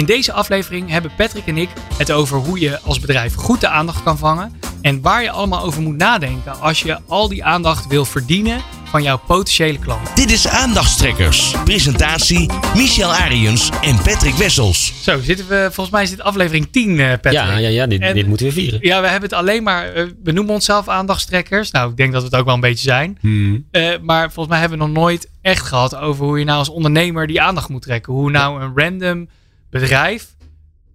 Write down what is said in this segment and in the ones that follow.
In deze aflevering hebben Patrick en ik het over hoe je als bedrijf goed de aandacht kan vangen. En waar je allemaal over moet nadenken als je al die aandacht wil verdienen van jouw potentiële klant. Dit is Aandachtstrekkers. Presentatie Michel Ariens en Patrick Wessels. Zo, zitten we, volgens mij is dit aflevering 10, eh, Patrick. Ja, ja, ja dit, En- dit moeten we vieren. Ja, we hebben het alleen maar, eh, we noemen onszelf aandachtstrekkers. Nou, ik denk dat we het ook wel een beetje zijn. Hmm. Eh, maar volgens mij hebben we nog nooit echt gehad over hoe je nou als ondernemer die aandacht moet trekken. Hoe nou een random bedrijf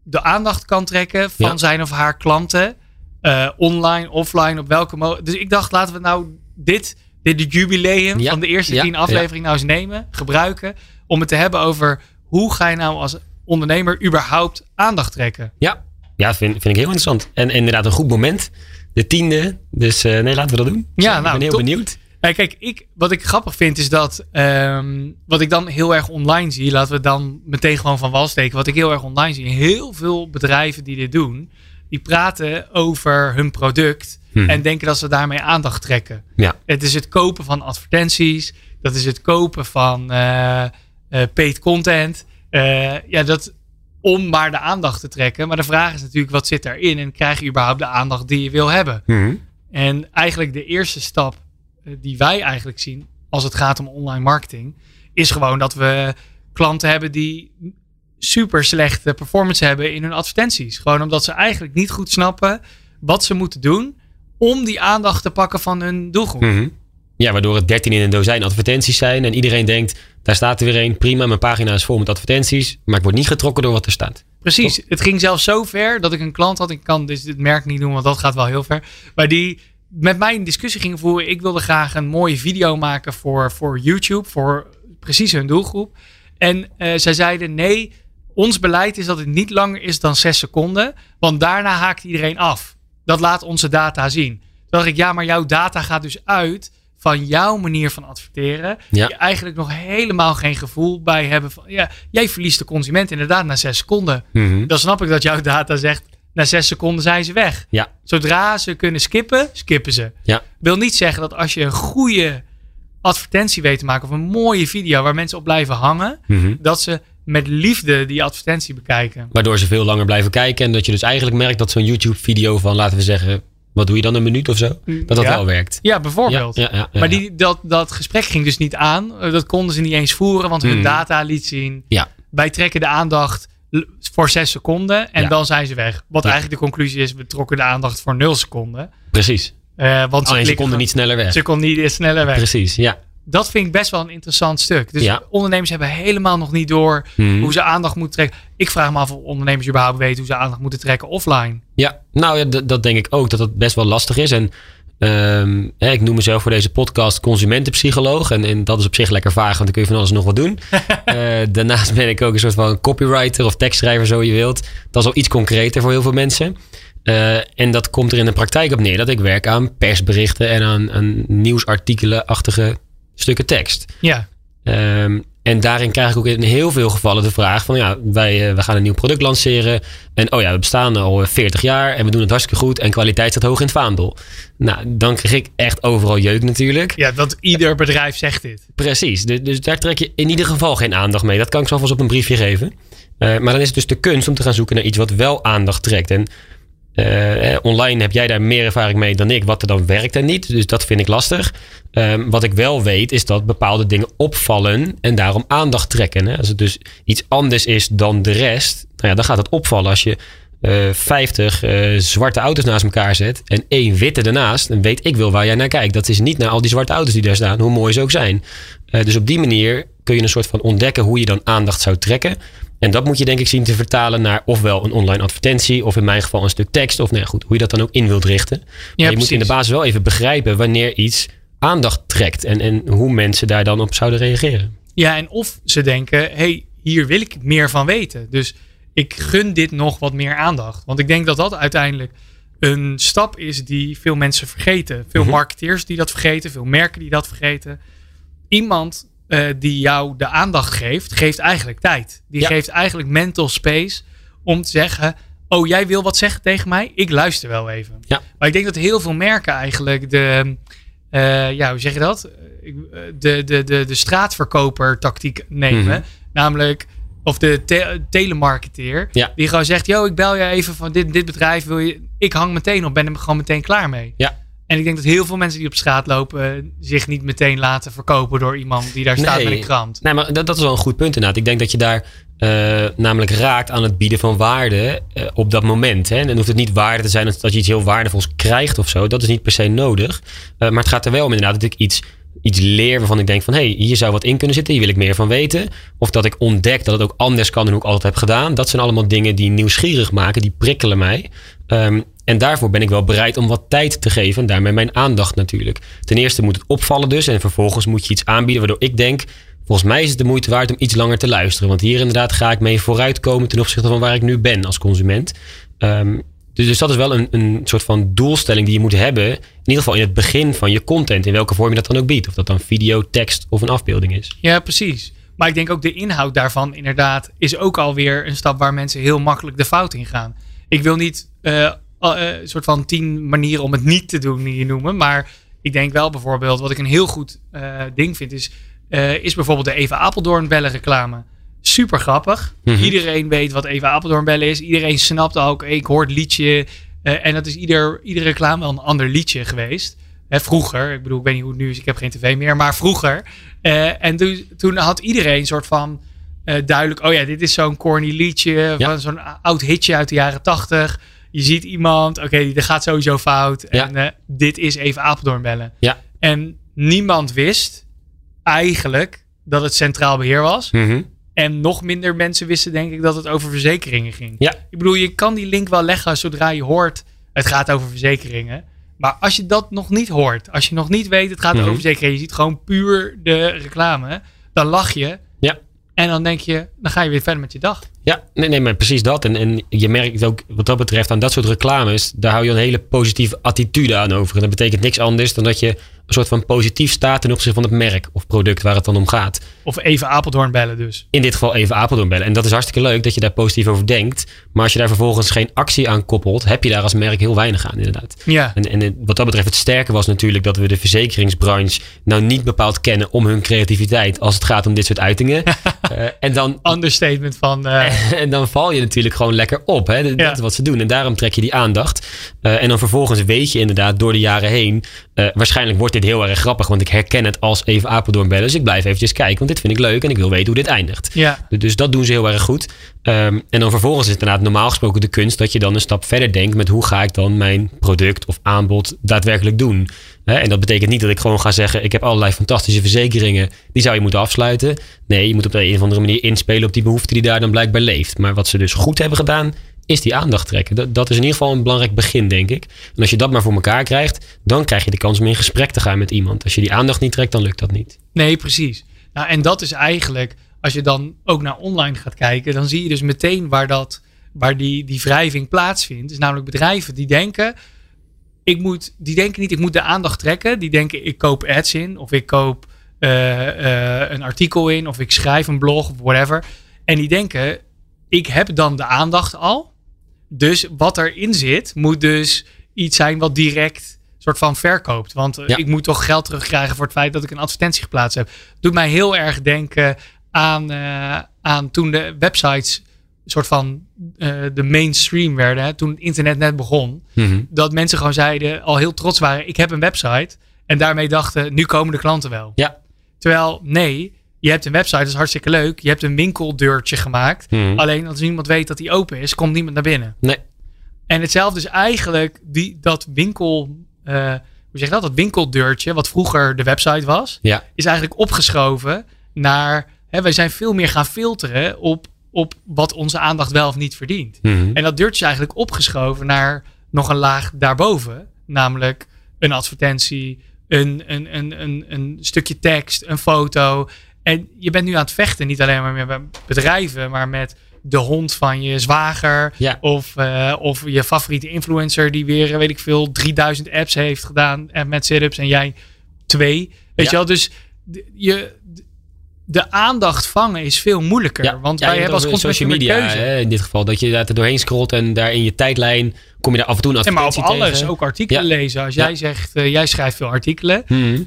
de aandacht kan trekken van Ja. zijn of haar klanten. eh, online, offline, op welke mo Dus ik dacht, laten we nou dit, dit jubileum Ja, van de eerste tien afleveringen nou eens nemen, gebruiken. Om het te hebben over hoe ga je nou als ondernemer überhaupt aandacht trekken. Ja, ja vind, vind ik heel interessant. En inderdaad een goed moment. De tiende. Dus eh, nee, laten we dat doen. Ja, ik nou, ben heel top. benieuwd. Ja, kijk, ik, wat ik grappig vind is dat. ehm, wat ik dan heel erg online zie. Laten we dan meteen gewoon van wal steken. Wat ik heel erg online zie. Heel veel bedrijven die dit doen. Die praten over hun product. Hmm. En denken dat ze daarmee aandacht trekken. Ja. Het is het kopen van advertenties. Dat is het kopen van eh eh, paid content. Eh, ja, dat om maar de aandacht te trekken. Maar de vraag is natuurlijk, wat zit erin? En krijg je überhaupt de aandacht die je wil hebben? Mhm. En eigenlijk de eerste stap die wij eigenlijk zien als het gaat om online marketing, is gewoon dat we klanten hebben die super slechte performance hebben in hun advertenties. Gewoon omdat ze eigenlijk niet goed snappen wat ze moeten doen om die aandacht te pakken van hun doelgroep. Mhm. Ja, waardoor het 13 in een dozijn advertenties zijn. En iedereen denkt, daar staat er weer een. Prima, mijn pagina is vol met advertenties. Maar ik word niet getrokken door wat er staat. Precies. Het ging zelfs zo ver dat ik een klant had. Ik kan dus dit merk niet doen, want dat gaat wel heel ver. Maar die met mij een discussie ging voeren. Ik wilde graag een mooie video maken voor, voor YouTube. Voor precies hun doelgroep. En eh, zij zeiden nee, ons beleid is dat het niet langer is dan zes seconden. Want daarna haakt iedereen af. Dat laat onze data zien. Toen dacht ik, ja, maar jouw data gaat dus uit van jouw manier van adverteren. Ja. Die eigenlijk nog helemaal geen gevoel bij hebben. Van, ja, jij verliest de consument inderdaad na zes seconden. Mhm. Dan snap ik dat jouw data zegt, na zes seconden zijn ze weg. Ja, Zodra ze kunnen skippen, skippen ze. ja. Wil niet zeggen dat als je een goede advertentie weet te maken of een mooie video waar mensen op blijven hangen, Mhm. dat ze met liefde die advertentie bekijken. Waardoor ze veel langer blijven kijken. En dat je dus eigenlijk merkt dat zo'n YouTube-video van, laten we zeggen, wat doe je dan, een minuut of zo? Dat dat Ja. wel werkt. Ja, bijvoorbeeld. Ja, ja, maar die, dat, dat gesprek ging dus niet aan. Eh, Dat konden ze niet eens voeren, want hun Mhm. data liet zien. Ja. Wij trekken de aandacht voor zes seconden en Ja. dan zijn ze weg. Wat Ja. eigenlijk de conclusie is, we trokken de aandacht voor nul seconden. Precies. Eh, want Alleen ze konden niet sneller weg. Ze kon niet sneller weg. Precies, ja. Dat vind ik best wel een interessant stuk. Dus Ja. ondernemers hebben helemaal nog niet door Mhm. hoe ze aandacht moeten trekken. Ik vraag me af of ondernemers überhaupt weten hoe ze aandacht moeten trekken offline. Ja, nou ja, dat denk ik ook, dat dat best wel lastig is. En ehm, hè, ik noem mezelf voor deze podcast consumentenpsycholoog. En, en dat is op zich lekker vaag, want dan kun je van alles nog wat doen. Eh, daarnaast ben ik ook een soort van copywriter of tekstschrijver, zo je wilt. Dat is al iets concreter voor heel veel mensen. Eh, en dat komt er in de praktijk op neer dat ik werk aan persberichten en aan, aan nieuwsartikelen-achtige stukken tekst. Ja, Ehm, en daarin krijg ik ook in heel veel gevallen de vraag van ja, wij eh, we gaan een nieuw product lanceren. En oh ja, we bestaan al eh, 40 jaar en we doen het hartstikke goed en kwaliteit staat hoog in het vaandel. Nou, dan krijg ik echt overal jeuk natuurlijk. ja want ieder bedrijf zegt dit. Precies, dus, dus daar trek je in ieder geval geen aandacht mee. Dat kan ik vast op een briefje geven. Eh, maar dan is het dus de kunst om te gaan zoeken naar iets wat wel aandacht trekt. En eh, eh, online heb jij daar meer ervaring mee dan ik, wat er dan werkt en niet. Dus dat vind ik lastig. Ehm, wat ik wel weet, is dat bepaalde dingen opvallen en daarom aandacht trekken. Hè? Als het dus iets anders is dan de rest, nou ja, dan gaat het opvallen als je eh 50 eh, zwarte auto's naast elkaar zet en één witte ernaast, dan weet ik wel waar jij naar kijkt. Dat is niet naar al die zwarte auto's die daar staan, hoe mooi ze ook zijn. Dus op die manier kun je een soort van ontdekken hoe je dan aandacht zou trekken. En dat moet je denk ik zien te vertalen naar ofwel een online advertentie, of in mijn geval een stuk tekst, of nou ja, goed, hoe je dat dan ook in wilt richten. Maar je moet in de basis wel even begrijpen wanneer iets aandacht trekt en, en hoe mensen daar dan op zouden reageren. Ja, en of ze denken, hey, hier wil ik meer van weten. Dus ik gun dit nog wat meer aandacht. Want ik denk dat dat uiteindelijk een stap is die veel mensen vergeten. Veel Mhm. marketeers die dat vergeten, veel merken die dat vergeten. Iemand eh, die jou de aandacht geeft, geeft eigenlijk tijd. Die Ja. geeft eigenlijk mental space om te zeggen: Oh, jij wil wat zeggen tegen mij? Ik luister wel even. Ja. Maar ik denk dat heel veel merken eigenlijk de. eh, ja, hoe zeg je dat? Eh, De, de, de, de straatverkoper tactiek nemen. Mhm. Namelijk, of de te- telemarketeer. Ja. Die gewoon zegt: Yo, ik bel je even van dit, dit bedrijf. Wil je, ik hang meteen op, ben er gewoon meteen klaar mee. Ja. En ik denk dat heel veel mensen die op straat lopen. eh, zich niet meteen laten verkopen door iemand die daar staat Nee. met een krant. Nee, maar dat, dat is wel een goed punt inderdaad. Ik denk dat je daar eh, namelijk raakt aan het bieden van waarde eh, op dat moment. Hè. En dan hoeft het niet waarde te zijn dat dat je iets heel waardevols krijgt of zo. Dat is niet per se nodig. Maar het gaat er wel om inderdaad dat ik iets, iets leer waarvan ik denk van... hé, hey, hier zou wat in kunnen zitten, hier wil ik meer van weten. Of dat ik ontdek dat het ook anders kan dan hoe ik altijd heb gedaan. Dat zijn allemaal dingen die nieuwsgierig maken, die prikkelen mij. Ehm, en daarvoor ben ik wel bereid om wat tijd te geven. En daarmee mijn aandacht natuurlijk. Ten eerste moet het opvallen dus. En vervolgens moet je iets aanbieden waardoor ik denk... Volgens mij is het de moeite waard om iets langer te luisteren. Want hier inderdaad ga ik mee vooruitkomen ten opzichte van waar ik nu ben als consument. Ehm, dus, dus dat is wel een, een soort van doelstelling die je moet hebben. In ieder geval in het begin van je content. In welke vorm je dat dan ook biedt. Of dat dan video, tekst of een afbeelding is. Ja, precies. Maar ik denk ook de inhoud daarvan inderdaad is ook alweer een stap waar mensen heel makkelijk de fout in gaan. Ik wil niet eh, eh, soort van tien manieren om het niet te doen hier noemen. Maar ik denk wel bijvoorbeeld, wat ik een heel goed eh, ding vind, is, eh, is bijvoorbeeld de Eva Apeldoorn bellen reclame. Super grappig. Mhm. Iedereen weet wat Eva Apeldoorn bellen is. Iedereen snapt ook, ik hoor het liedje. en dat is ieder, iedere reclame wel een ander liedje geweest. Hè, vroeger, ik bedoel, ik weet niet hoe het nu is, ik heb geen tv meer, maar vroeger. En toen, toen had iedereen een soort van duidelijk, oh ja, dit is zo'n corny liedje, Ja. van zo'n oud hitje uit de jaren tachtig. Je ziet iemand, oké, dat gaat sowieso fout. Ja. En eh, dit is even Apeldoorn bellen. Ja. En niemand wist eigenlijk dat het centraal beheer was. En nog minder mensen wisten, denk ik, dat het over verzekeringen ging. Ja. Ik bedoel, je kan die link wel leggen zodra je hoort, het gaat over verzekeringen. Maar als je dat nog niet hoort, als je nog niet weet, het gaat Mhm. over verzekeringen, je ziet gewoon puur de reclame, dan lach je. Ja. En dan denk je, dan ga je weer verder met je dag. Ja, nee, nee, maar precies dat. En, en je merkt ook wat dat betreft aan dat soort reclames, daar hou je een hele positieve attitude aan over. En dat betekent niks anders dan dat je een soort van positief staat ten opzichte van het merk of product waar het dan om gaat. Of even Apeldoorn bellen dus. In dit geval even Apeldoorn bellen. En dat is hartstikke leuk dat je daar positief over denkt. Maar als je daar vervolgens geen actie aan koppelt, heb je daar als merk heel weinig aan inderdaad. Ja. En, en wat dat betreft, het sterke was natuurlijk dat we de verzekeringsbranche nou niet bepaald kennen om hun creativiteit als het gaat om dit soort uitingen. Eh, en dan Understatement van, eh, en dan val je natuurlijk gewoon lekker op. Hè? Dat Ja. is wat ze doen. En daarom trek je die aandacht. Eh, en dan vervolgens weet je inderdaad door de jaren heen. waarschijnlijk wordt dit heel erg grappig. Want ik herken het als even Apeldoorn bellen. Dus ik blijf eventjes kijken. Want dit vind ik leuk. En ik wil weten hoe dit eindigt. ja. Dus dat doen ze heel erg goed. Ehm, en dan vervolgens is het inderdaad normaal gesproken de kunst dat je dan een stap verder denkt met hoe ga ik dan mijn product of aanbod daadwerkelijk doen. En dat betekent niet dat ik gewoon ga zeggen: ik heb allerlei fantastische verzekeringen, die zou je moeten afsluiten. Nee, je moet op de een of andere manier inspelen op die behoefte die daar dan blijkbaar leeft. Maar wat ze dus goed hebben gedaan, is die aandacht trekken. Dat, is in ieder geval een belangrijk begin, denk ik. En als je dat maar voor elkaar krijgt, dan krijg je de kans om in gesprek te gaan met iemand. Als je die aandacht niet trekt, dan lukt dat niet. Nee, precies. Nou, en dat is eigenlijk, als je dan ook naar online gaat kijken, dan zie je dus meteen waar, dat, waar die, die wrijving plaatsvindt. is namelijk bedrijven die denken, ik moet, die denken niet, ik moet de aandacht trekken. Die denken, ik koop ads in, of ik koop eh, eh, een artikel in, of ik schrijf een blog, of whatever. En die denken, ik heb dan de aandacht al. Dus wat erin zit, moet dus iets zijn wat direct soort van verkoopt. Want eh, Ja. ik moet toch geld terugkrijgen voor het feit dat ik een advertentie geplaatst heb. Doet mij heel erg denken aan, eh, aan toen de websites soort van eh, de mainstream werden. Hè, toen het internet net begon. Dat mensen gewoon zeiden, al heel trots waren, ik heb een website. En daarmee dachten, nu komen de klanten wel. Ja. Terwijl, nee, je hebt een website, dat is hartstikke leuk. Je hebt een winkeldeurtje gemaakt. Mhm. Alleen als niemand weet dat die open is, komt niemand naar binnen. Nee. En hetzelfde is eigenlijk die, dat winkel, eh, hoe zeg je dat? Dat winkeldeurtje, wat vroeger de website was, Ja. is eigenlijk opgeschoven naar, hè, wij zijn veel meer gaan filteren op, op wat onze aandacht wel of niet verdient. Mhm. En dat deurtje is eigenlijk opgeschoven naar nog een laag daarboven. Namelijk een advertentie, een, een, een, een, een stukje tekst, een foto. En je bent nu aan het vechten, niet alleen maar met bedrijven, maar met de hond van je zwager. Ja. Of, eh, of je favoriete influencer die weer, eh, weet ik veel, 3000 apps heeft gedaan en met sit-ups en jij twee. Weet Ja. je wel, dus je, de aandacht vangen is veel moeilijker. Ja, want wij je hebben als social media keuze. hè, in dit geval. Dat je daar doorheen scrolt en daar in je tijdlijn kom je daar af en toe een En maar op advertentie alles, tegen. ook artikelen lezen. Als jij zegt, eh, jij schrijft veel artikelen. Mhm.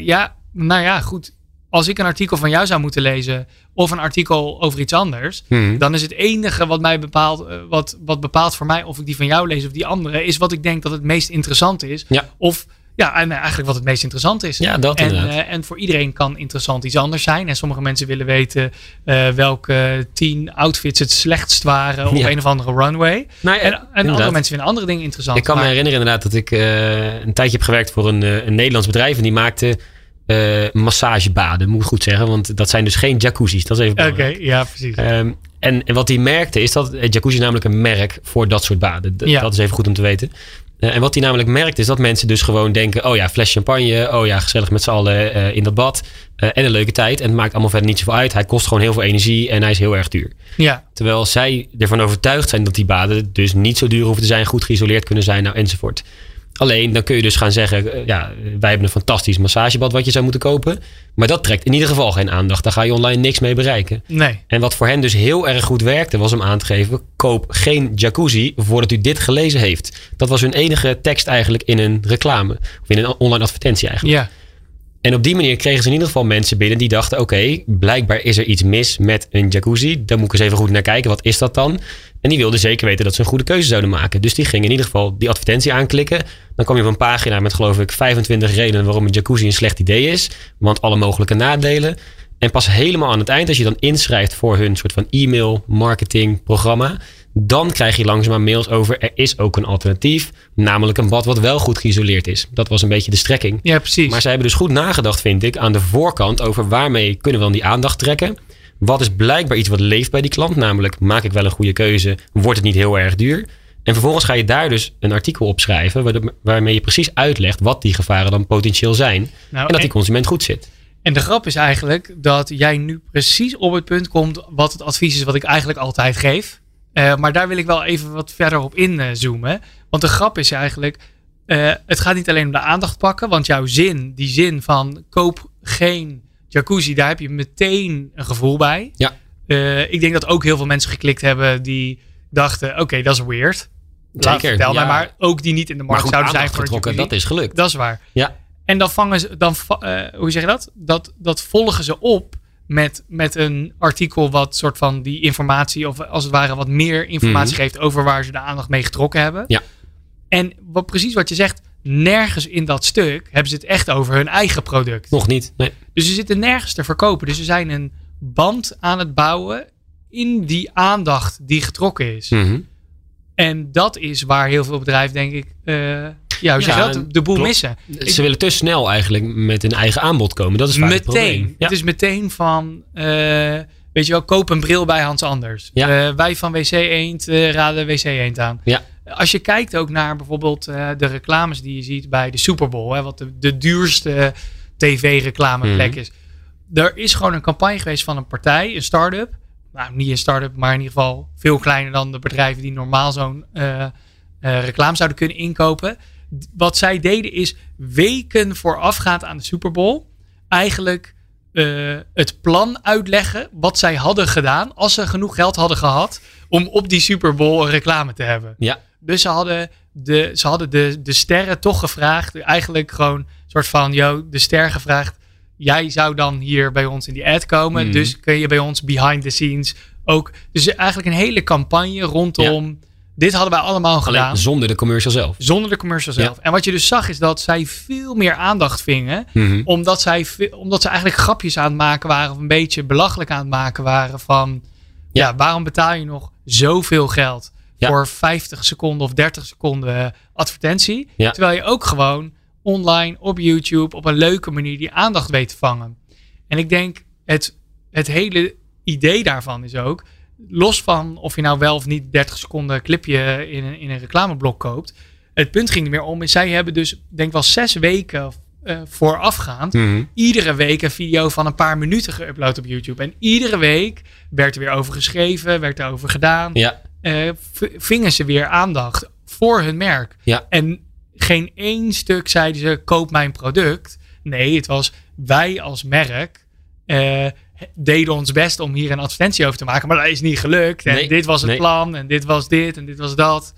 Ja, nou ja, goed. Als ik een artikel van jou zou moeten lezen of een artikel over iets anders, Mhm. dan is het enige wat mij bepaalt, eh, wat, wat bepaalt voor mij of ik die van jou lees of die andere, is wat ik denk dat het meest interessant is. Ja. Of ja, en eigenlijk wat het meest interessant is. Ja, dat en, eh, en voor iedereen kan interessant iets anders zijn. En sommige mensen willen weten eh, welke tien outfits het slechtst waren op Ja. een of andere runway. Nou ja, En, en andere mensen vinden andere dingen interessant. Ik kan me herinneren inderdaad dat ik eh, een tijdje heb gewerkt voor een, eh, een Nederlands bedrijf. En die maakte eh, massagebaden, moet ik goed zeggen. Want dat zijn dus geen jacuzzi's. Dat is even Oké, belangrijk. ja, precies. Ehm, en, en wat hij merkte is dat eh, jacuzzi is namelijk een merk voor dat soort baden. D- Ja. Dat is even goed om te weten. Eh, en wat hij namelijk merkt is dat mensen dus gewoon denken... oh ja, fles champagne, oh ja, gezellig met z'n allen in dat bad. en een leuke tijd. En het maakt allemaal verder niet zoveel uit. Hij kost gewoon heel veel energie en hij is heel erg duur. ja, Terwijl zij ervan overtuigd zijn dat die baden dus niet zo duur hoeven te zijn, goed geïsoleerd kunnen zijn, nou, enzovoort. Alleen dan kun je dus gaan zeggen, eh, ja, wij hebben een fantastisch massagebad wat je zou moeten kopen. Maar dat trekt in ieder geval geen aandacht. Daar ga je online niks mee bereiken. nee. En wat voor hen dus heel erg goed werkte, was om aan te geven: koop geen jacuzzi voordat u dit gelezen heeft. Dat was hun enige tekst eigenlijk in een reclame. Of in een online advertentie eigenlijk. Ja, En op die manier kregen ze in ieder geval mensen binnen die dachten: oké, blijkbaar is er iets mis met een jacuzzi. Daar moet ik eens even goed naar kijken. Wat is dat dan? En die wilden zeker weten dat ze een goede keuze zouden maken. Dus die gingen in ieder geval die advertentie aanklikken. Dan kwam je op een pagina met geloof ik 25 redenen waarom een jacuzzi een slecht idee is. Want alle mogelijke nadelen. En pas helemaal aan het eind, als je dan inschrijft voor hun soort van e-mail marketing programma. Dan krijg je langzaamaan mails over er is ook een alternatief. Namelijk een bad wat wel goed geïsoleerd is. Dat was een beetje de strekking. ja, precies. Maar zij hebben dus goed nagedacht, vind ik, aan de voorkant over waarmee kunnen we dan die aandacht trekken. Wat is blijkbaar iets wat leeft bij die klant? Namelijk, maak ik wel een goede keuze? Wordt het niet heel erg duur? En vervolgens ga je daar dus een artikel op schrijven, waarmee je precies uitlegt wat die gevaren dan potentieel zijn. Nou, En dat die consument goed zit. En de grap is eigenlijk dat jij nu precies op het punt komt wat het advies is wat ik eigenlijk altijd geef. Eh, maar daar wil ik wel even wat verder op inzoomen. Want de grap is eigenlijk, eh, het gaat niet alleen om de aandacht pakken. Want jouw zin, die zin van koop geen jacuzzi, daar heb je meteen een gevoel bij. Ja. Eh, ik denk dat ook heel veel mensen geklikt hebben die dachten, oké, dat is weird. Laat, Zeker, vertel mij maar. Ook die niet in de markt goed, zouden zijn voor getrokken, dat is gelukt. Dat is waar. Ja, En dan vangen ze, dan, hoe zeg je dat? Dat, dat volgen ze op met, met een artikel wat soort van die informatie, of als het ware wat meer informatie Mhm. geeft over waar ze de aandacht mee getrokken hebben. Ja. En wat, precies wat je zegt, nergens in dat stuk hebben ze het echt over hun eigen product. nog niet. Nee. Dus ze zitten nergens te verkopen. Dus ze zijn een band aan het bouwen in die aandacht die getrokken is. Mhm. En dat is waar heel veel bedrijven, denk ik, eh, ja, hoe zeg je Ja, dat? De boel klopt. missen. Ze willen te snel eigenlijk met een eigen aanbod komen. Dat is vaak het meteen. probleem. Ja. Het is meteen van, eh, weet je wel, koop een bril bij Hans Anders. Ja. Eh, wij van WC Eend eh, raden WC Eend aan. Ja. Als je kijkt ook naar bijvoorbeeld de reclames die je ziet bij de Super Bowl, hè, wat de, de duurste tv-reclameplek Mhm. is. Er is gewoon een campagne geweest van een partij, een start-up. Nou, niet een start-up, maar in ieder geval veel kleiner dan de bedrijven die normaal zo'n reclame zouden kunnen inkopen. Wat zij deden is weken voorafgaand aan de Super Bowl eigenlijk eh, het plan uitleggen wat zij hadden gedaan als ze genoeg geld hadden gehad om op die Super Bowl een reclame te hebben. Ja. Dus ze hadden de, ze hadden de, de sterren toch gevraagd, eigenlijk gewoon een soort van, yo, de ster gevraagd, jij zou dan hier bij ons in die ad komen, Mhm. dus kun je bij ons behind the scenes ook. Dus eigenlijk een hele campagne rondom, dit hadden wij allemaal gedaan. Alleen zonder de commercial zelf. Zonder de commercial zelf. En wat je dus zag is dat zij veel meer aandacht vingen. Mhm. Omdat zij, omdat ze eigenlijk grapjes aan het maken waren. Of een beetje belachelijk aan het maken waren van... Ja, Ja. waarom betaal je nog zoveel geld Ja. voor 50 seconden of 30 seconden advertentie? Ja. Terwijl je ook gewoon online op YouTube op een leuke manier die aandacht weet te vangen. En ik denk het, het hele idee daarvan is ook... Los van of je nou wel of niet 30 seconden clipje in een, in een reclameblok koopt. Het punt ging er meer om. Zij hebben dus, denk wel zes weken eh, voorafgaand Mhm. iedere week een video van een paar minuten geüpload op YouTube. En iedere week werd er weer over geschreven, werd er over gedaan. Ja, eh, vingen ze weer aandacht voor hun merk. Ja. En geen één stuk zeiden ze: koop mijn product. Nee, het was wij als merk. eh, deden ons best om hier een advertentie over te maken, maar dat is niet gelukt. En Nee, dit was het nee. plan, en dit was dit, en dit was dat.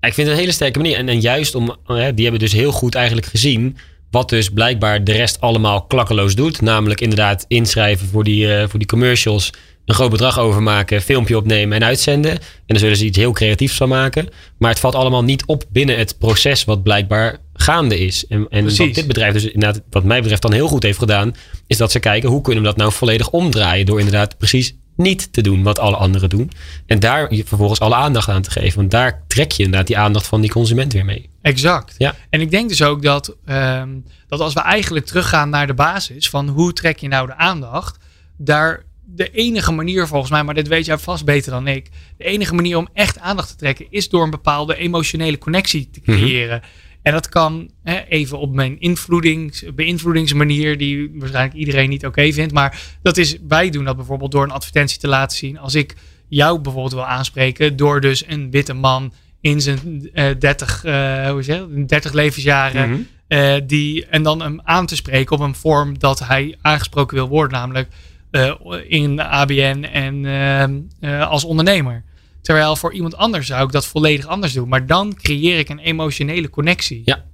ik vind het een hele sterke manier. En, en juist om, eh, die hebben dus heel goed eigenlijk gezien. Wat dus blijkbaar de rest allemaal klakkeloos doet. Namelijk inderdaad inschrijven voor die, eh, voor die commercials. Een groot bedrag overmaken, filmpje opnemen en uitzenden. En dan zullen ze iets heel creatiefs van maken. Maar het valt allemaal niet op binnen het proces wat blijkbaar gaande is. En, en Precies. wat dit bedrijf dus inderdaad, wat mij betreft dan heel goed heeft gedaan. Is dat ze kijken hoe kunnen we dat nou volledig omdraaien. Door inderdaad precies niet te doen wat alle anderen doen. En daar vervolgens alle aandacht aan te geven. Want daar trek je inderdaad die aandacht van die consument weer mee. Exact. Ja. En ik denk dus ook dat, ehm, dat als we eigenlijk teruggaan naar de basis van hoe trek je nou de aandacht, daar de enige manier volgens mij, maar dit weet jij vast beter dan ik, de enige manier om echt aandacht te trekken is door een bepaalde emotionele connectie te Mhm. creëren. En dat kan hè, even op mijn invloedings, beïnvloedingsmanier, die waarschijnlijk iedereen niet oké vindt. Maar dat is, wij doen dat bijvoorbeeld door een advertentie te laten zien. Als ik jou bijvoorbeeld wil aanspreken, door dus een witte man in zijn eh 30, eh, hoe zeg je dat? 30 levensjaren. Mhm. eh, die, en dan hem aan te spreken op een vorm dat hij aangesproken wil worden, namelijk in ABN en ehm, eh, als ondernemer. Terwijl voor iemand anders zou ik dat volledig anders doen. Maar dan creëer ik een emotionele connectie. Ja.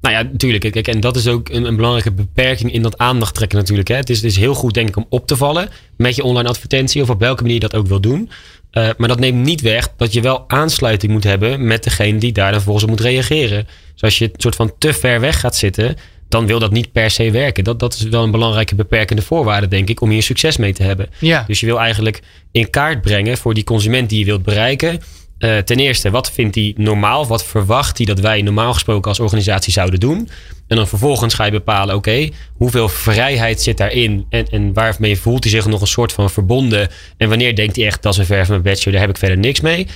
Nou ja, natuurlijk. Kijk, en dat is ook een, een belangrijke beperking in dat aandacht trekken natuurlijk. Hè. Het, is, is heel goed denk ik om op te vallen met je online advertentie. Of op welke manier je dat ook wil doen. Eh, maar dat neemt niet weg dat je wel aansluiting moet hebben met degene die daar dan vervolgens op moet reageren. Dus als je het soort van te ver weg gaat zitten, dan wil dat niet per se werken. Dat, dat is wel een belangrijke beperkende voorwaarde, denk ik, om hier succes mee te hebben. Ja, Dus je wil eigenlijk in kaart brengen voor die consument die je wilt bereiken. Eh, ten eerste, wat vindt hij normaal? Wat verwacht hij dat wij normaal gesproken als organisatie zouden doen? En dan vervolgens ga je bepalen, oké, hoeveel vrijheid zit daarin? En, en waarmee voelt hij zich nog een soort van verbonden? En wanneer denkt hij echt, dat is een ver van mijn bedshow, daar heb ik verder niks mee?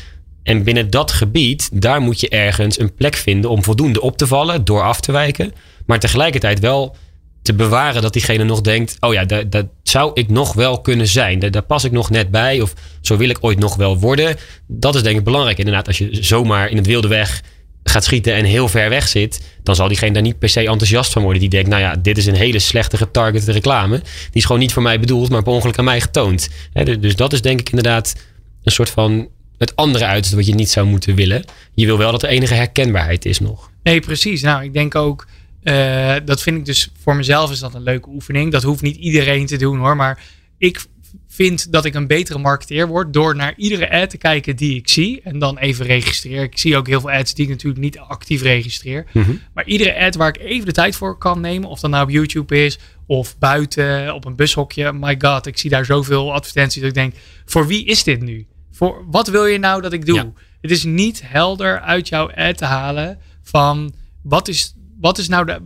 En binnen dat gebied, daar moet je ergens een plek vinden om voldoende op te vallen door af te wijken. Maar tegelijkertijd wel te bewaren dat diegene nog denkt: oh ja, dat, zou ik nog wel kunnen zijn. Daar, pas ik nog net bij. Of zo wil ik ooit nog wel worden. Dat is denk ik belangrijk. Inderdaad, als je zomaar in het wilde weg gaat schieten en heel ver weg zit, dan zal diegene daar niet per se enthousiast van worden. Die denkt: nou ja, dit is een hele slechte getargete reclame. Die is gewoon niet voor mij bedoeld, maar per ongeluk aan mij getoond. Dus- dus dat is denk ik inderdaad een soort van het andere uiterste wat je niet zou moeten willen. Je wil wel dat er enige herkenbaarheid is nog. nee, precies. Nou, ik denk ook, eh, dat vind ik dus voor mezelf is dat een leuke oefening. Dat hoeft niet iedereen te doen hoor. Maar ik vind dat ik een betere marketeer word door naar iedere ad te kijken die ik zie. En dan even registreren. Ik zie ook heel veel ads die ik natuurlijk niet actief registreer. Maar iedere ad waar ik even de tijd voor kan nemen, of dat nou op YouTube is of buiten op een bushokje. My god, ik zie daar zoveel advertenties dat ik denk, voor wie is dit nu? Voor wat wil je nou dat ik doe? Ja. Het is niet helder uit jouw ad te halen van wat is, wat is nou de,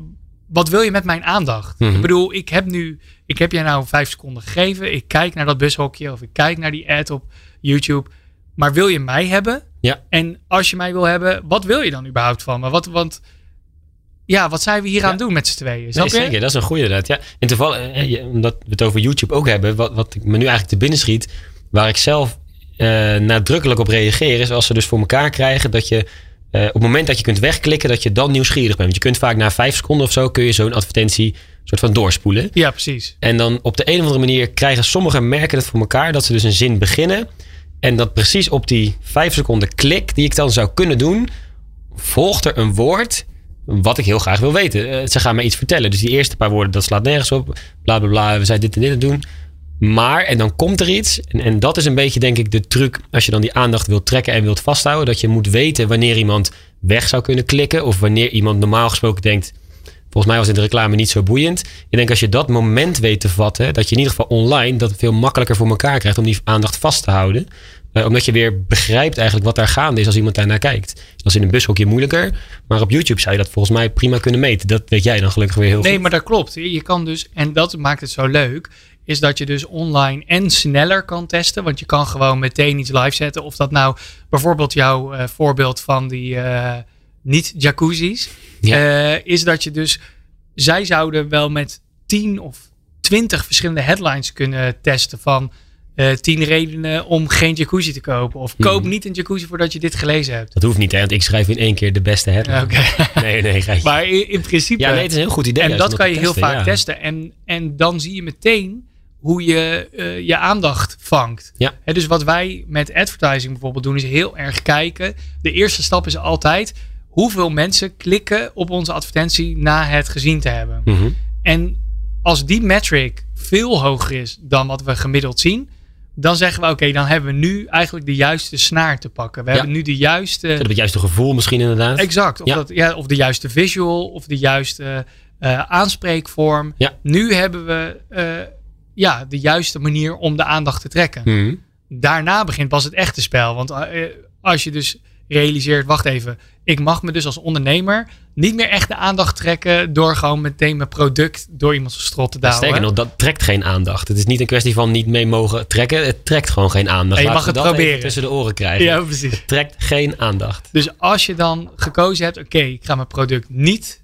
wat wil je met mijn aandacht? Mhm. Ik bedoel, ik heb nu, ik heb jij nou vijf seconden gegeven. Ik kijk naar dat bushokje of ik kijk naar die ad op YouTube. Maar wil je mij hebben? Ja. En als je mij wil hebben, wat wil je dan überhaupt van me? Wat, want ja, wat zijn we hier aan het doen met z'n tweeën? Nee, zeker, dat is een goede inderdaad. Ja. En toevallig, eh, je- omdat we het over YouTube ook hebben, wat, wat ik me nu eigenlijk te binnen schiet, waar ik zelf eh, nadrukkelijk op reageer, is als ze dus voor elkaar krijgen dat je eh, op het moment dat je kunt wegklikken, dat je dan nieuwsgierig bent. Want je kunt vaak na vijf seconden of zo kun je zo'n advertentie soort van doorspoelen. Ja, precies. En dan op de een of andere manier krijgen sommige merken het voor elkaar dat ze dus een zin beginnen. En dat precies op die vijf seconden klik die ik dan zou kunnen doen, volgt er een woord wat ik heel graag wil weten. Eh, ze gaan mij iets vertellen. Dus die eerste paar woorden, dat slaat nergens op. Bla bla bla, we zijn dit en dit aan het doen. Maar, en dan komt er iets. En, en dat is een beetje, denk ik, de truc. Als je dan die aandacht wilt trekken en wilt vasthouden. Dat je moet weten wanneer iemand weg zou kunnen klikken. Of wanneer iemand normaal gesproken denkt. Volgens mij was dit de reclame niet zo boeiend. Ik denk als je dat moment weet te vatten. Dat je in ieder geval online dat veel makkelijker voor elkaar krijgt. Om die aandacht vast te houden. Eh, omdat je weer begrijpt eigenlijk wat daar gaande is als iemand daarnaar kijkt. Dat is in een bushokje moeilijker. Maar op YouTube zou je dat volgens mij prima kunnen meten. Dat weet jij dan gelukkig weer heel Nee, goed. maar dat klopt. Je kan dus, en dat maakt het zo leuk, is dat je dus online en sneller kan testen. Want je kan gewoon meteen iets live zetten. Of dat nou bijvoorbeeld jouw eh, voorbeeld van die eh, niet-jacuzzi's, Ja. eh, is dat je dus zij zouden wel met 10 of 20 verschillende headlines kunnen testen van eh 10 redenen om geen jacuzzi te kopen. Of koop Mhm. niet een jacuzzi voordat je dit gelezen hebt. Dat hoeft niet, hè, want ik schrijf in één keer de beste headline. Oké. Nee, nee, geitje. maar in, in principe. Ja, nee, het is een heel goed idee. en dat kan je heel testen, vaak ja. testen. En, en dan zie je meteen hoe je eh, je aandacht vangt. Ja. Dus wat wij met advertising bijvoorbeeld doen, is heel erg kijken. De eerste stap is altijd hoeveel mensen klikken op onze advertentie na het gezien te hebben. Mhm. En als die metric veel hoger is dan wat we gemiddeld zien, dan zeggen we: oké, dan hebben we nu eigenlijk de juiste snaar te pakken. We Ja. hebben nu de juiste. Ze hebben het juiste gevoel misschien inderdaad. Exact. Of, Ja. dat, ja, of de juiste visual of de juiste eh, aanspreekvorm. Ja. Nu hebben we eh, ja, de juiste manier om de aandacht te trekken. Mhm. Daarna begint pas het echte spel. Want eh, als je dus realiseert, wacht even, ik mag me dus als ondernemer niet meer echt de aandacht trekken door gewoon meteen mijn product door iemands strot te douwen. Sterker nog, dat trekt geen aandacht. Het is niet een kwestie van niet mee mogen trekken. Het trekt gewoon geen aandacht. En je mag het proberen. tussen de oren krijgen. Ja, precies. Het trekt geen aandacht. Dus als je dan gekozen hebt, oké, ik ga mijn product niet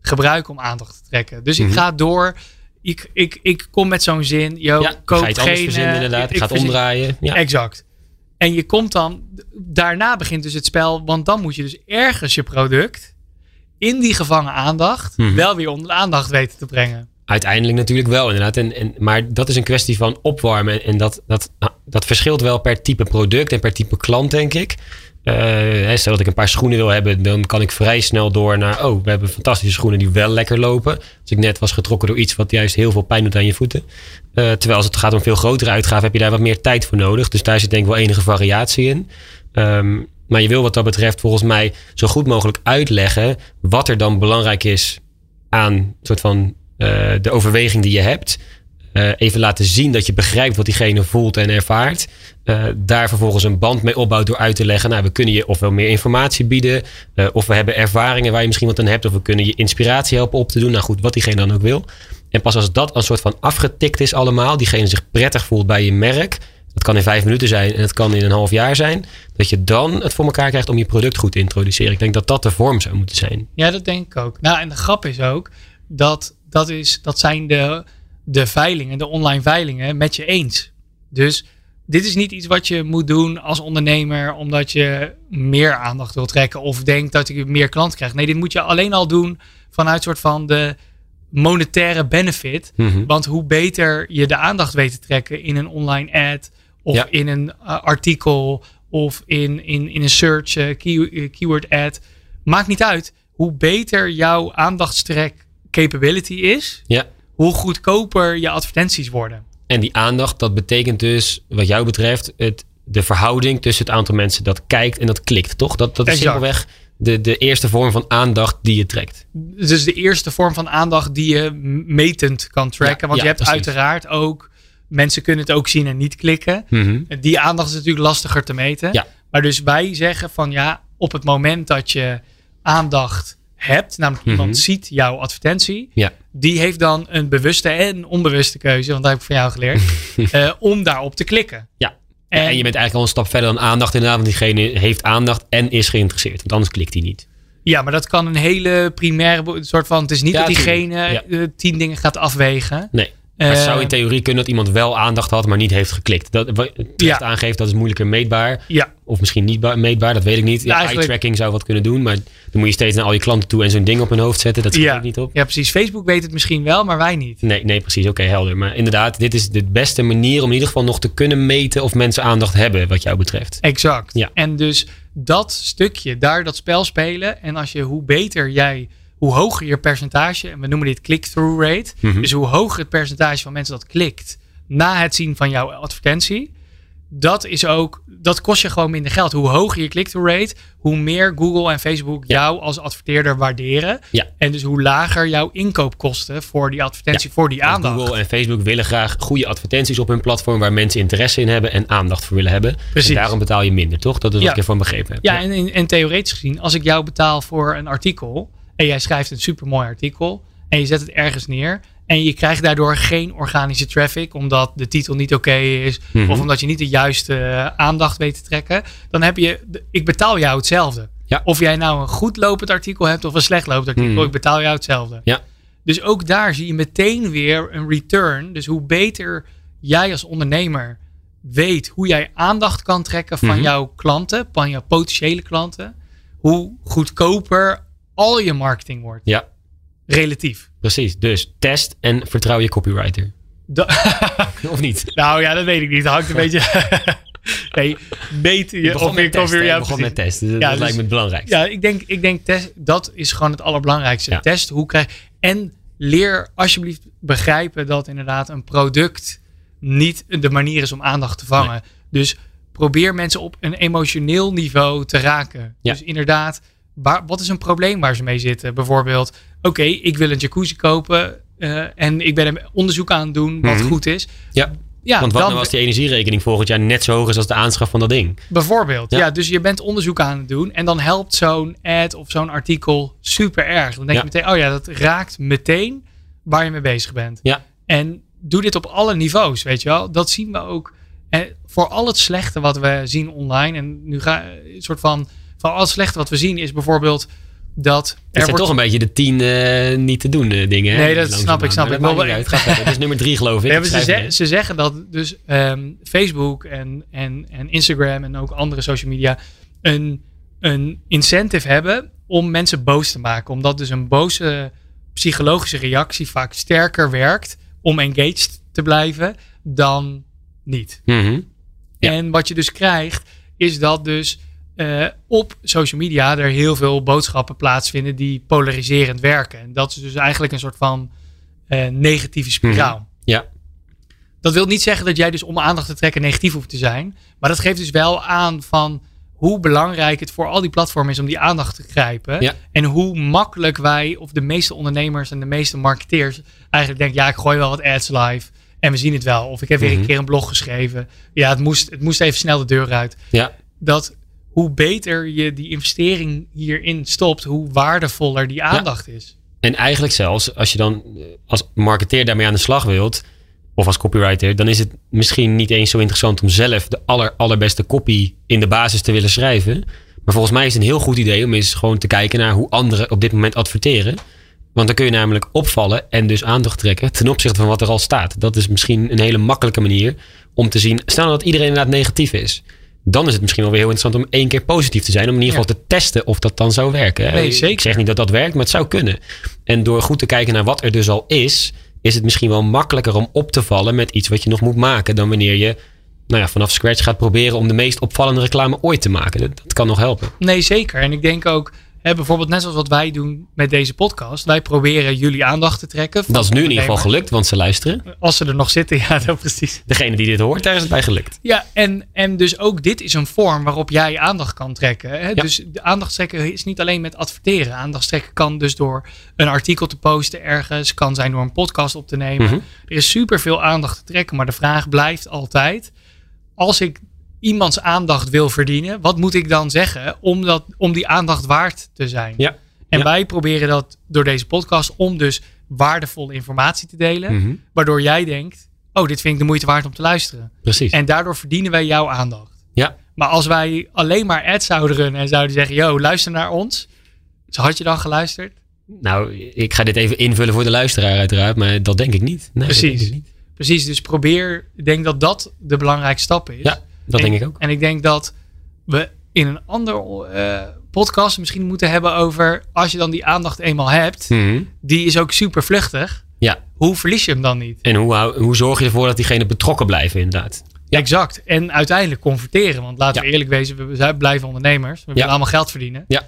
gebruiken om aandacht te trekken. Dus Mhm. ik ga door. Ik, ik, ik kom met zo'n zin. Yo, ja, koop ga geen, verzinnen eh, inderdaad. ik gaat verzin- omdraaien. Ja. Exact. En je komt dan, daarna begint dus het spel, want dan moet je dus ergens je product in die gevangen aandacht Mhm. wel weer onder de aandacht weten te brengen. Uiteindelijk natuurlijk wel, inderdaad. En, en, maar dat is een kwestie van opwarmen. En dat, dat, dat verschilt wel per type product en per type klant, denk ik. Hè, stel dat ik een paar schoenen wil hebben, dan kan ik vrij snel door naar... oh, we hebben fantastische schoenen die wel lekker lopen. Als ik net was getrokken door iets wat juist heel veel pijn doet aan je voeten. Eh, terwijl als het gaat om veel grotere uitgaven, heb je daar wat meer tijd voor nodig. Dus daar zit denk ik wel enige variatie in. Ehm, maar je wil wat dat betreft volgens mij zo goed mogelijk uitleggen... wat er dan belangrijk is aan soort van eh, de overweging die je hebt. Eh, even laten zien dat je begrijpt wat diegene voelt en ervaart. Eh, daar vervolgens een band mee opbouwt door uit te leggen. Nou, we kunnen je ofwel meer informatie bieden. eh, of we hebben ervaringen waar je misschien wat aan hebt. Of we kunnen je inspiratie helpen op te doen. Nou goed, wat diegene dan ook wil. En pas als dat een soort van afgetikt is allemaal. Diegene zich prettig voelt bij je merk. Dat kan in vijf minuten zijn en het kan in een half jaar zijn. Dat je dan het voor elkaar krijgt om je product goed te introduceren. Ik denk dat dat de vorm zou moeten zijn. Ja, dat denk ik ook. Nou, en de grap is ook dat dat, is, dat zijn de, de veilingen, de online veilingen met je eens. Dus dit is niet iets wat je moet doen als ondernemer omdat je meer aandacht wil trekken of denkt dat je meer klant krijgt. Nee, dit moet je alleen al doen vanuit soort van de monetaire benefit. Mhm. Want hoe beter je de aandacht weet te trekken in een online ad of Ja. in een uh, artikel of in, in, in een search uh, key- uh, keyword ad, maakt niet uit. Hoe beter jouw aandachtstrek capability is, Ja. Hoe goedkoper je advertenties worden. En die aandacht, dat betekent dus, wat jou betreft, het, de verhouding tussen het aantal mensen dat kijkt en dat klikt, toch? Dat, dat is Exact. simpelweg de, de eerste vorm van aandacht die je trekt. Dus de eerste vorm van aandacht die je metend kan tracken. Ja, want ja, je hebt precies. uiteraard ook, mensen kunnen het ook zien en niet klikken. Die aandacht is natuurlijk lastiger te meten. Ja. Maar dus wij zeggen van ja, op het moment dat je aandacht hebt, namelijk iemand Mhm. ziet jouw advertentie, Ja. die heeft dan een bewuste en onbewuste keuze, want dat heb ik van jou geleerd, eh, om daarop te klikken. Ja. En, en je bent eigenlijk al een stap verder dan aandacht inderdaad, want diegene heeft aandacht en is geïnteresseerd. Want anders klikt hij niet. Ja, maar dat kan een hele primaire soort van. Het is niet Ja, dat diegene Ja. eh, tien dingen gaat afwegen. Nee. Het Eh, zou in theorie kunnen dat iemand wel aandacht had, maar niet heeft geklikt. Dat, Ja. aangeeft, dat is moeilijker meetbaar. Ja, Of misschien niet ba- meetbaar, dat weet ik niet. Ja, Eigenlijk- eye-tracking zou wat kunnen doen, maar dan moet je steeds naar al je klanten toe en zo'n ding op hun hoofd zetten. Dat schiet ja. niet op. ja, precies. Facebook weet het misschien wel, maar wij niet. Nee, nee, precies. Oké, helder. Maar inderdaad, dit is de beste manier om in ieder geval nog te kunnen meten of mensen aandacht hebben, wat jou betreft. Exact. Ja. En dus dat stukje, daar dat spel spelen. En als je, hoe beter jij, hoe hoger je percentage, en we noemen dit click-through rate. Mhm. Dus hoe hoger het percentage van mensen dat klikt na het zien van jouw advertentie. Dat is ook, dat kost je gewoon minder geld. Hoe hoger je click-through rate, hoe meer Google en Facebook Ja. jou als adverteerder waarderen. Ja. En dus hoe lager jouw inkoopkosten voor die advertentie, voor die aandacht. Google en Facebook willen graag goede advertenties op hun platform waar mensen interesse in hebben en aandacht voor willen hebben. Precies. En daarom betaal je minder, toch? Dat is wat ik ervan begrepen heb. Ja, en, en, en theoretisch gezien, als ik jou betaal voor een artikel en jij schrijft een supermooi artikel en je zet het ergens neer en je krijgt daardoor geen organische traffic omdat de titel niet oké is Mhm. of omdat je niet de juiste eh, aandacht weet te trekken, dan heb je, ik betaal jou hetzelfde. Ja. Of jij nou een goed lopend artikel hebt of een slecht lopend artikel, Mhm. ik betaal jou hetzelfde. Ja. Dus ook daar zie je meteen weer een return. Dus hoe beter jij als ondernemer weet hoe jij aandacht kan trekken van Mhm. jouw klanten, van jouw potentiële klanten, hoe goedkoper al je marketing wordt. Ja, Relatief. precies. Dus test en vertrouw je copywriter. Da- Of niet? nou ja, dat weet ik niet. Dat hangt een beetje. nee, beter je. Je of je testen. ja, begon met testen. Dus Ja, dat dus- lijkt me het belangrijkste. Ja, ik denk, ik denk test, dat is gewoon het allerbelangrijkste. Ja. Test hoe krijg En leer alsjeblieft begrijpen dat inderdaad een product niet de manier is om aandacht te vangen. Dus probeer mensen op een emotioneel niveau te raken. Ja. Dus inderdaad, waar, wat is een probleem waar ze mee zitten? Bijvoorbeeld, oké, ik wil een jacuzzi kopen eh, en ik ben een onderzoek aan het doen wat Mhm. goed is. Ja. Ja, Want wat dan, nou als die energierekening volgend jaar net zo hoog is als de aanschaf van dat ding? Bijvoorbeeld, ja. Ja. Dus je bent onderzoek aan het doen en dan helpt zo'n ad of zo'n artikel super erg. Dan denk Ja. je meteen, oh ja, dat raakt meteen waar je mee bezig bent. Ja. En doe dit op alle niveaus, weet je wel. Dat zien we ook eh, voor al het slechte wat we zien online. En nu ga een soort van, van al het slechte wat we zien is bijvoorbeeld dat Het er zijn wordt... toch een beetje de tien eh, niet te doen eh, dingen. Nee, dat snap ik, snap ik. Maar uit. Het is nummer drie geloof ik. Ja, ze, ze- zeggen dat dus ehm, Facebook en, en, en Instagram en ook andere social media een, een incentive hebben om mensen boos te maken. Omdat dus een boze psychologische reactie vaak sterker werkt om engaged te blijven dan niet. Mhm. Ja. En wat je dus krijgt, is dat dus eh, op social media er heel veel boodschappen plaatsvinden die polariserend werken. En dat is dus eigenlijk een soort van eh, negatieve spiraal. Mhm. Ja. Dat wil niet zeggen dat jij dus om aandacht te trekken negatief hoeft te zijn. Maar dat geeft dus wel aan van hoe belangrijk het voor al die platformen is om die aandacht te grijpen. Ja. En hoe makkelijk wij, of de meeste ondernemers en de meeste marketeers, eigenlijk denken: ja, ik gooi wel wat ads live. En we zien het wel. Of ik heb weer Mhm. een keer een blog geschreven. Ja, het moest, het moest even snel de deur uit. Ja. Dat hoe beter je die investering hierin stopt, hoe waardevoller die aandacht is. En eigenlijk zelfs, als je dan eh, als marketeer daarmee aan de slag wilt, of als copywriter, dan is het misschien niet eens zo interessant om zelf de aller, allerbeste copy in de basis te willen schrijven. Maar volgens mij is het een heel goed idee om eens gewoon te kijken naar hoe anderen op dit moment adverteren. Want dan kun je namelijk opvallen en dus aandacht trekken ten opzichte van wat er al staat. Dat is misschien een hele makkelijke manier om te zien. Stel dat iedereen inderdaad negatief is. Dan is het misschien wel weer heel interessant om één keer positief te zijn. Om in ieder Ja. geval te testen of dat dan zou werken. Nee, Ik zeker. zeg niet dat dat werkt, maar het zou kunnen. En door goed te kijken naar wat er dus al is, is het misschien wel makkelijker om op te vallen met iets wat je nog moet maken. Dan wanneer je nou ja, vanaf scratch gaat proberen om de meest opvallende reclame ooit te maken. Dat, dat kan nog helpen. Nee, zeker. En ik denk ook, hè, bijvoorbeeld net zoals wat wij doen met deze podcast. Wij proberen jullie aandacht te trekken. Dat is nu in ieder geval gelukt, want ze luisteren. Als ze er nog zitten, ja, dat precies. Degene die dit hoort, daar is het bij gelukt. Ja, en, en dus ook dit is een vorm waarop jij aandacht kan trekken. Hè? Dus de aandacht trekken is niet alleen met adverteren. Aandacht trekken kan dus door een artikel te posten ergens. Kan zijn door een podcast op te nemen. Mhm. Er is superveel aandacht te trekken. Maar de vraag blijft altijd. Als ik iemands aandacht wil verdienen. Wat moet ik dan zeggen om, dat, om die aandacht waard te zijn? Ja. En Ja. wij proberen dat door deze podcast. Om dus waardevolle informatie te delen. Mhm. Waardoor jij denkt. Oh, dit vind ik de moeite waard om te luisteren. Precies. En daardoor verdienen wij jouw aandacht. Ja. Maar als wij alleen maar ads zouden runnen en zouden zeggen: Yo, luister naar ons. Dus had je dan geluisterd? Nou, ik ga dit even invullen voor de luisteraar uiteraard, maar dat denk ik niet. Nee, Precies. denk ik niet. Precies, dus probeer. Ik denk dat dat de belangrijkste stap is. Ja, dat en, denk ik ook. En ik denk dat we in een ander eh, podcast misschien moeten hebben over. Als je dan die aandacht eenmaal hebt, Mhm. die is ook super vluchtig. Ja, Hoe verlies je hem dan niet? en hoe, hoe zorg je ervoor dat diegene betrokken blijven inderdaad? Exact. En uiteindelijk converteren. Want laten we eerlijk wezen, we blijven ondernemers. We willen allemaal geld verdienen. Ja.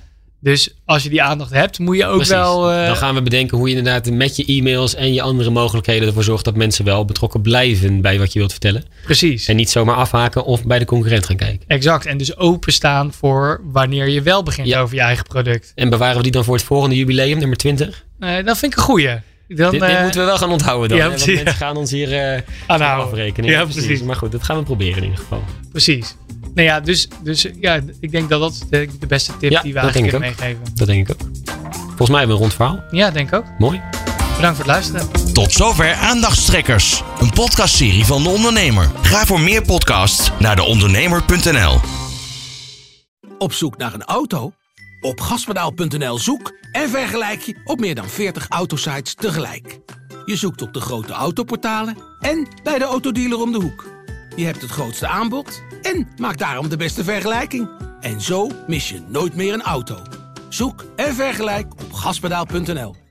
Dus als je die aandacht hebt, moet je ook Precies. wel. eh, Dan gaan we bedenken hoe je inderdaad met je e-mails en je andere mogelijkheden ervoor zorgt dat mensen wel betrokken blijven bij wat je wilt vertellen. Precies. En niet zomaar afhaken of bij de concurrent gaan kijken. Exact. En dus openstaan voor wanneer je wel begint Ja. over je eigen product. En bewaren we die dan voor het volgende jubileum, nummer 20? Eh, dat vind ik een goeie. Dan, dit, eh, moeten we wel gaan onthouden dan. ja, want mensen gaan ons hier aanhouden. afrekenen. Ja, precies. Maar goed, dat gaan we proberen in ieder geval. Precies. Nou ja, dus, dus ja, ik denk dat dat de, de beste tip Ja, die we eigenlijk kunnen meegeven. Dat denk ik ook. Volgens mij hebben we een rond verhaal. Ja, denk ik ook. Mooi. Bedankt voor het luisteren. Tot zover Aandachtstrekkers, een podcastserie van De Ondernemer. Ga voor meer podcasts naar deondernemer.nl. Op zoek naar een auto? Op gaspedaal.nl zoek en vergelijk je op meer dan 40 autosites tegelijk. Je zoekt op de grote autoportalen en bij de autodealer om de hoek. Je hebt het grootste aanbod en maakt daarom de beste vergelijking. En zo mis je nooit meer een auto. Zoek en vergelijk op gaspedaal.nl.